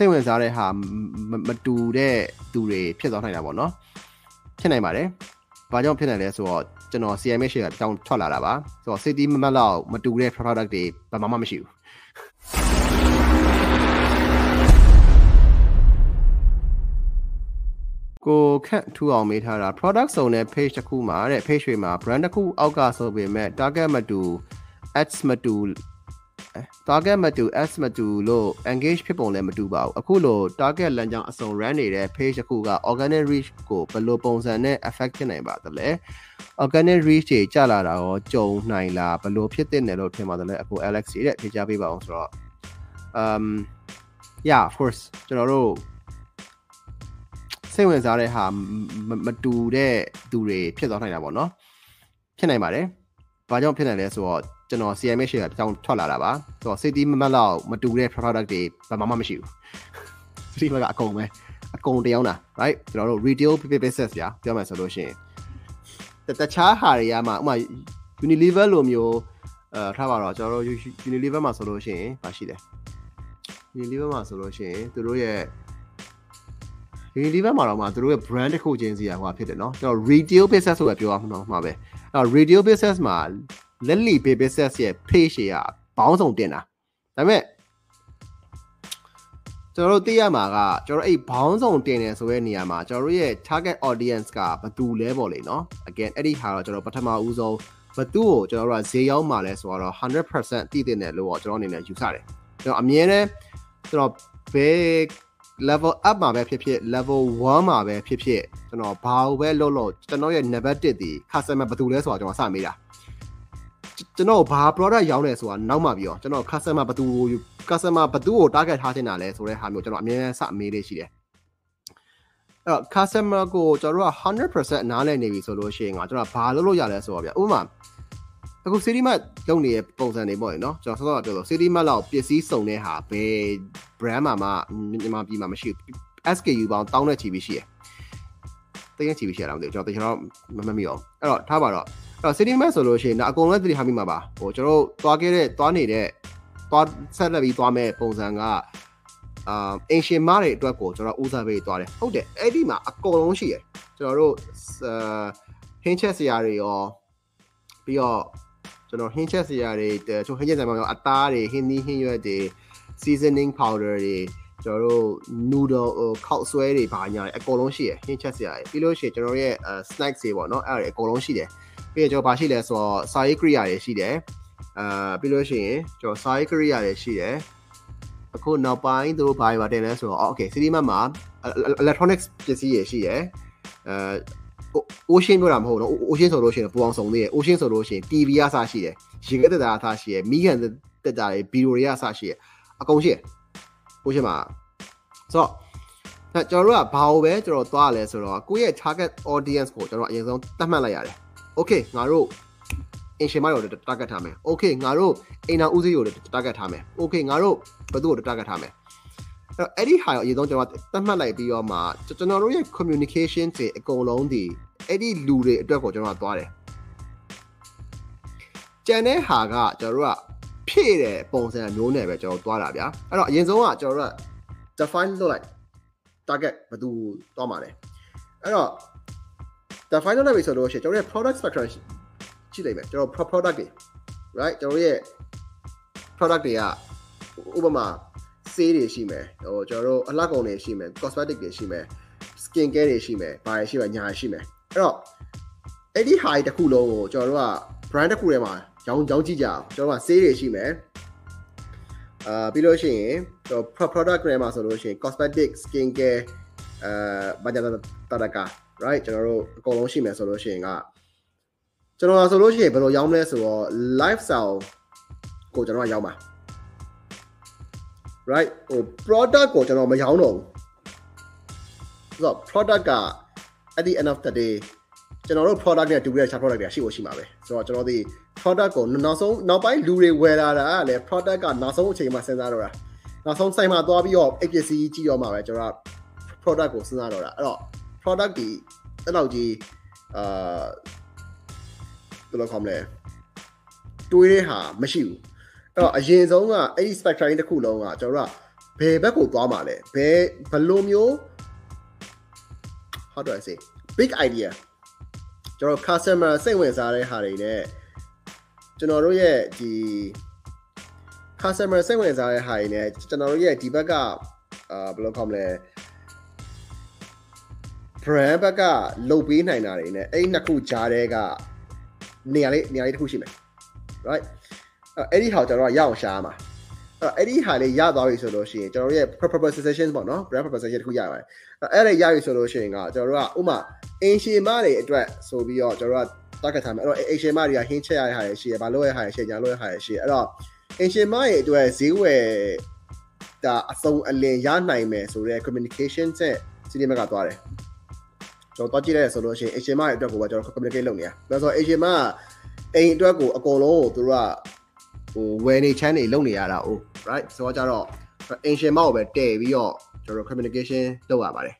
စိတ်ဝင်စားတဲ့ဟာမတူတဲ့သူတွေဖြစ်သွားနိုင်တာပေါ့နော်ဖြစ်နိုင်ပါတယ်။ဘာကြောင့်ဖြစ်နိုင်လဲဆိုတော့ကျွန်တော် CMA share အကြောင်းထွက်လာတာပါ။ဆိုတော့ city မမတ်လောက်မတူတဲ့ product တွေဘာမှမရှိဘူး။ကိုခန့်ထူအောင်မေးထားတာ product စုံတဲ့ page တစ်ခုမှာတဲ့ page တွေမှာ brand တစ်ခုအောက်ကဆိုပေမဲ့ target မတူ ads မတူ target မတူ ads မတူလို့ engage ဖြစ်ပုံလည်းမတူပါဘူးအခုလို target လမ်းကြောင်းအစုံ run နေတဲ့ page တစ်ခုက organic reach ကိုဘယ်လိုပုံစံနဲ့ affect ဖြစ်နိုင်ပါသလဲ organic reach တွေကျလာတာရောကြုံနိုင်လားဘယ်လိုဖြစ်တဲ့နယ်လို့ထင်ပါတယ်လဲအခု Alex ရဲ့ဖြေကြားပေးပါအောင်ဆိုတော့ um yeah of course ကျွန်တော်တို့စိတ်ဝင်စားတဲ့ဟာမတူတဲ့သူတွေဖြစ်သွားနိုင်တာပေါ့နော်ဖြစ်နိုင်ပါတယ်ဘာကြောင့်ဖြစ်နိုင်လဲဆိုတော့ ကျွန်တော် CMA share အကြောင်းထွက်လာတာပါဆိုတော့ city မမတ်လောက်မတူတဲ့ product တွေဘာမှမရှိဘူး city မကအကုန်ပဲအကုန်တယောင်းတာ right ကျွန်တော်တို့ retail business ညာပြောမယ်ဆိုလို့ရှိရင်တခြားဟာတွေကမှဥမာ Unilever လိုမျိုးအဲထားပါတော့ကျွန်တော်တို့ Unilever မှာဆိုလို့ရှိရင်ဘာရှိလဲ Unilever မှာဆိုလို့ရှိရင်သူတို့ရဲ့ Unilever မှာတော့မှသူတို့ရဲ့ brand တစ်ခုချင်းစီကဟိုဖြစ်တယ်เนาะကျွန်တော် retail business ဆိုပဲပြောရမှာမှာပဲအဲ retail business မှာ လက်လီ baby business ရဲ့ page တွေကဘောင်းဆောင်တင်တာဒါပေမဲ့ကျွန်တော်တို့သိရမှာကကျွန်တော်အဲ့ဘောင်းဆောင်တင်နေဆိုတဲ့နေရာမှာကျွန်တော်တို့ရဲ့ target audience ကဘယ်သူလဲပေါ့လေနော် again အဲ့ဒီဟာတော့ကျွန်တော်ပထမဦးဆုံးဘသူ့ကိုကျွန်တော်တို့ကဈေးရောက်မှာလဲဆိုတော့100%တည်တင်တယ်လို့တော့ကျွန်တော်အနေနဲ့ယူဆတယ်ကျွန်တော်အမြဲတမ်းကျွန်တော်ဘယ် level up မှာပဲဖြစ်ဖြစ် level 1မှာပဲဖြစ်ဖြစ်ကျွန်တော်ဘာလို့ပဲလုပ်လို့ကျွန်တော်ရဲ့ number 1ဒီ customer ဘယ်သူလဲဆိုတော့ကျွန်တော်စမေးတာ ကျွန်တော်ဘာ product ရောင်းလဲဆိုတာနောက်မှပြီးတော့ကျွန်တော် customer ဘယ်သူ customer ဘယ်သူကို target ထားချင်တာလဲဆိုတဲ့ဟာမျိုးကျွန်တော်အမြဲတမ်းစအမေးလေးရှိတယ်အဲ့တော့ customer ကိုကျွန်တော်တို့က100%နားလည်နေပြီဆိုလို့ရှိရင်ကကျွန်တော်ဘာလုပ်လို့ရလဲဆိုတော့ဗျဥပမာအခု city mart လုပ်နေတဲ့ပုံစံတွေပေါ့နော်ကျွန်တော်ဆောစောပြောလို့ city mart လောက်ပစ္စည်းစုံတဲ့ဟာဘယ် brand မှာမှမြန်မာပြည်မှာမရှိဘူး SKU ပေါင်းတောင်းတဲ့ချီပြီးရှိတယ်တကယ်ချီပြီးရှိရတာမသိဘူးကျွန်တော်တကယ်တော့မမမီအောင်အဲ့တော့ထားပါတော့အဲ့ တော့ city map ဆိုလို့ရှိရင်အကုန်လုံးသတိထားမိမှာပါဟိုကျွန်တော်တို့သွားခဲ့တဲ့သွားနေတဲ့သွားဆက်လက်ပြီးသွားမဲ့ပုံစံကအာအင်ရှင်မားတွေအတွက်ကိုကျွန်တော်ဦးစားပေးသွားတယ်ဟုတ်တယ်အဲ့ဒီမှာအကုန်လုံးရှိရယ်ကျွန်တော်တို့ဟင်းချက်စရာတွေရောပြီးတော့ကျွန်တော်ဟင်းချက်စရာတွေချိုဟင်းချက်ဆိုင်မှာရောအသားတွေဟင်းသီးဟင်းရွက်တွေ seasoning powder တွေကျွန်တော်တို့ noodle ဟိုခောက်ဆွဲတွေဘာညာတွေအကုန်လုံးရှိရယ်ဟင်းချက်စရာတွေပြီးလို့ရှိရင်ကျွန်တော်ရဲ့ snacks တွေပေါ့နော်အဲ့ဒါတွေအကုန်လုံးရှိတယ် ပြီးတော့ကျွန်တော်ဘာရှိလဲဆိုတော့စာရေး Korea တွေရှိတယ်အာပြီးလို့ရှိရင်ကျွန်တော်စာရေး Korea တွေရှိတယ်အခုနောက်ပိုင်းသူတို့ဘာတွေပါတင်လဲဆိုတော့ okay city map မှာ electronics ပစ္စည်းတွေရှိတယ်အဲ ocean ပြောတာမဟုတ်တော့ ocean ဆိုလို့ရှိရင်ပူအောင်စုံသေးတယ် ocean ဆိုလို့ရှိရင် TV အစားရှိတယ်ရေခဲတက်တာအစားရှိတယ်မိကန်တက်တာတွေဗီဒီယိုတွေအစားရှိတယ်အကုန်ရှိတယ် ocean မှာဆိုတော့ကျွန်တော်တို့ကဘာလို့ပဲကျွန်တော်သွားရလဲဆိုတော့ကိုယ့်ရဲ့ target audience ကိုကျွန်တော်အရင်ဆုံးသတ်မှတ်လိုက်ရတယ် okay ငါတို့အင်ရှင်မရော target ထားမယ် okay ငါတို့အိမ်နာဦးစီးကို target ထားမယ် okay ငါတို့ဘယ်သူ့ကို target ထားမယ်အဲ့ဒီဟာရောအရင်ဆုံးကျွန်တော်သတ်မှတ်လိုက်ပြီးတော့မှကျွန်တော်တို့ရဲ့ communication တွေအကုန်လုံးဒီအဲ့ဒီလူတွေအတွက်ကိုကျွန်တော်သွားတယ်ကျန်တဲ့ဟာကကျွန်တော်တို့ကဖြည့်တဲ့ပုံစံမျိုးနဲ့ပဲကျွန်တော်သွားတာဗျာအဲ့တော့အရင်ဆုံးကကျွန်တော်တို့က define လုပ်လိုက် target ဘယ်သူသွားမှာလဲအဲ့တော့ define လုပ်လိုက်ပြီဆိုလို့ရှိရင်ကျွန်တော်ရဲ့ product spectrum ရှိလိမ့်မယ်ကျွန်တော် product တွေ right ကျွန်တော်ရဲ့ product တွေကဥပမာဆေးတွေရှိမယ်ဟိုကျွန်တော်တို့အလှကုန်တွေရှိမယ် cosmetic တွေရှိမယ် skin care တွေရှိမယ်ဘာတွေရှိမယ်ညာရှိမယ်အဲ့တော့အဲ့ဒီ high တစ်ခုလုံးကိုကျွန်တော်တို့က brand တစ်ခုထဲမှာရောင်းရောင်းကြည့်ကြအောင်ကျွန်တော်ကဆေးတွေရှိမယ်အာပြီးလို့ရှိရင်ကျွန်တော် product တွေမှာဆိုလို့ရှိရင် cosmetic skin care အဲဘာကြတာတက right ကျွန်တော်တို့အကုန်လုံးရှိမယ်ဆိုလို့ရှိရင်ကကျွန်တော်ဆိုလို့ရှိရင်ဘယ်လိုရောင်းမလဲဆိုတော့ lifestyle ကိုကျွန်တော်ကရောင်းပါ right ဟို product ကိုကျွန်တော်မရောင်းတော့ဘူးဆိုတော့ product က at the end of the day ကျွန်တော်တို့ product နဲ့တူတဲ့ chart product တွေရှိဖို့ရှိမှာပဲဆိုတော့ကျွန်တော်ဒီ product ကိုနောက်ဆုံးနောက်ပိုင်းလူတွေဝယ်လာတာကလည်း product ကနောက်ဆုံးအချိန်မှာစဉ်းစားတော့တာနောက်ဆုံးဆိုင်မှာသွားပြီးတော့ APC ကြည့်တော့မှာပဲကျွန်တော်က product ကိုစဉ်းစားတော့တာအဲ့တော့ product ဒီအဲ့လောက်ကြီးအာဘယ်လိုခေါ်မလဲတွေးတဲ့ဟာမရှိဘူးအဲ့တော့အရင်ဆုံးကအဲ့ဒီ spectrum တစ်ခုလုံးကကျွန်တော်တို့ကဘယ်ဘက်ကိုသွားမှာလဲဘယ်ဘယ်လိုမျိုး how do i say big idea ကျွန်တော် customer စိတ်ဝင်စားတဲ့ဟာတွေနဲ့ကျွန်တော်တို့ရဲ့ဒီ customer စိတ်ဝင်စားတဲ့ဟာတွေနဲ့ကျွန်တော်တို့ရဲ့ဒီဘက်ကအာဘယ်လိုခေါ်မလဲ brand ဘက်ကလုတ်ပေးနိုင်တာတွေနဲ့အဲ့ဒီနှစ်ခုကြားတဲ့ကနေရာလေးနေရာလေးတစ်ခုရှိမယ် right အဲ့ဒီဟာကျွန်တော်ကရအောင်ရှားမှာအဲ့ဒီဟာလေးရသွားပြီဆိုလို့ရှိရင်ကျွန်တော်တို့ရဲ့ proposition ပေါ့နော် brand proposition တစ်ခုရပါတယ်အဲ့ဒါရပြီဆိုလို့ရှိရင်ကကျွန်တော်တို့ကဥမာအင်ရှင်မတွေအတွက်ဆိုပြီးတော့ကျွန်တော်တို့က target ထားမယ်အဲ့တော့အင်ရှင်မတွေကဟင်းချက်ရတဲ့ဟာတွေရှိရဘာလို့ရတဲ့ဟာတွေရှိညာလို့ရတဲ့ဟာတွေရှိရအဲ့တော့အင်ရှင်မတွေအတွက်ဈေးဝယ်ဒါအစုံအလင်ရနိုင်မယ်ဆိုတော့ communication ဆက်စီးနေမှာကသွားတယ် ကျွန်တော်တော့ကြည့်လိုက်ဆိုလို့ရှိရင် Asian မအတွက်ကိုပဲကျွန်တော် communicate လုပ်နေရ။ဒါဆို Asian မအိမ်အတွက်ကိုအကုန်လုံးကိုသူတို့ကဟိုဝယ်နေချမ်းနေလုပ်နေရတာ哦 right ဆိုတော့ကြတော့ Asian မကိုပဲတည်ပြီးတော့ကျွန်တော် communication လုပ်ရပါတယ်